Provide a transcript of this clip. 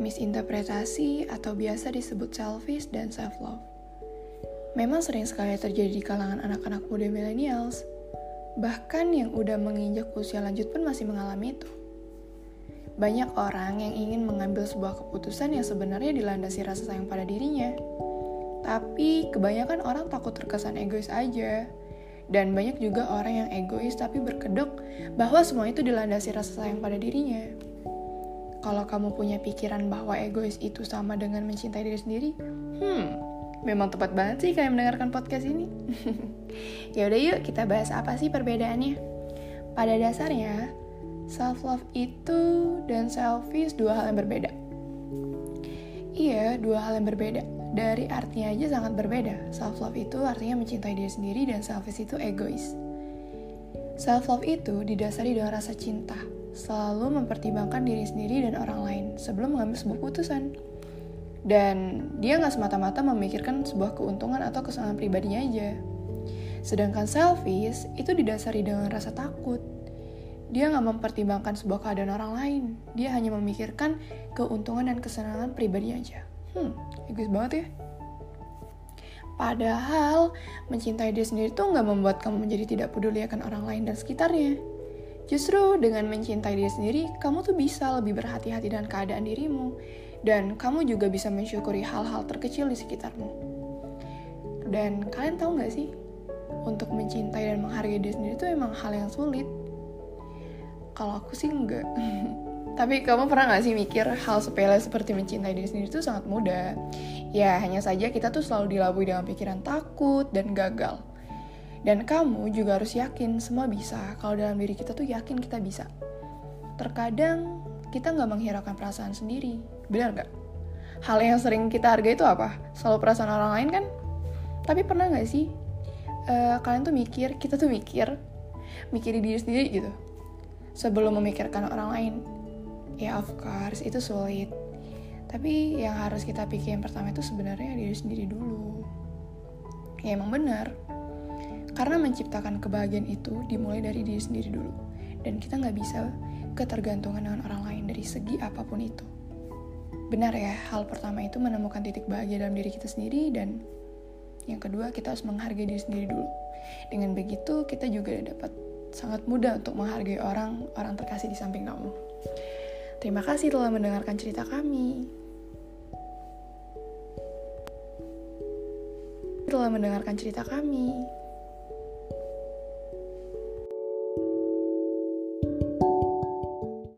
misinterpretasi atau biasa disebut selfish dan self-love. Memang sering sekali terjadi di kalangan anak-anak muda millennials, bahkan yang udah menginjak usia lanjut pun masih mengalami itu. Banyak orang yang ingin mengambil sebuah keputusan yang sebenarnya dilandasi rasa sayang pada dirinya. Tapi kebanyakan orang takut terkesan egois aja. Dan banyak juga orang yang egois tapi berkedok bahwa semua itu dilandasi rasa sayang pada dirinya. Kalau kamu punya pikiran bahwa egois itu sama dengan mencintai diri sendiri, hmm, memang tepat banget sih kalian mendengarkan podcast ini. ya udah yuk kita bahas apa sih perbedaannya. Pada dasarnya, self love itu dan selfish dua hal yang berbeda. Iya, dua hal yang berbeda. Dari artinya aja sangat berbeda. Self love itu artinya mencintai diri sendiri dan selfish itu egois. Self love itu didasari dengan rasa cinta, selalu mempertimbangkan diri sendiri dan orang lain sebelum mengambil sebuah keputusan. Dan dia nggak semata-mata memikirkan sebuah keuntungan atau kesenangan pribadinya aja. Sedangkan selfish itu didasari dengan rasa takut. Dia nggak mempertimbangkan sebuah keadaan orang lain. Dia hanya memikirkan keuntungan dan kesenangan pribadi aja. Hmm, egois banget ya. Padahal, mencintai diri sendiri tuh nggak membuat kamu menjadi tidak peduli akan orang lain dan sekitarnya. Justru dengan mencintai diri sendiri, kamu tuh bisa lebih berhati-hati dengan keadaan dirimu, dan kamu juga bisa mensyukuri hal-hal terkecil di sekitarmu. Dan kalian tahu nggak sih, untuk mencintai dan menghargai diri sendiri itu emang hal yang sulit. Kalau aku sih enggak. Tapi kamu pernah gak sih mikir hal sepele seperti mencintai diri sendiri itu sangat mudah? Ya, hanya saja kita tuh selalu dilabui dengan pikiran takut dan gagal. Dan kamu juga harus yakin semua bisa kalau dalam diri kita tuh yakin kita bisa. Terkadang kita nggak menghiraukan perasaan sendiri, benar nggak? Hal yang sering kita hargai itu apa? Selalu perasaan orang lain kan? Tapi pernah nggak sih uh, kalian tuh mikir, kita tuh mikir, mikirin diri sendiri gitu, sebelum memikirkan orang lain? Ya of course itu sulit. Tapi yang harus kita pikirin pertama itu sebenarnya diri sendiri dulu. Ya emang benar karena menciptakan kebahagiaan itu dimulai dari diri sendiri dulu. Dan kita nggak bisa ketergantungan dengan orang lain dari segi apa pun itu. Benar ya, hal pertama itu menemukan titik bahagia dalam diri kita sendiri dan yang kedua kita harus menghargai diri sendiri dulu. Dengan begitu kita juga dapat sangat mudah untuk menghargai orang orang terkasih di samping kamu. Terima kasih telah mendengarkan cerita kami. Telah mendengarkan cerita kami.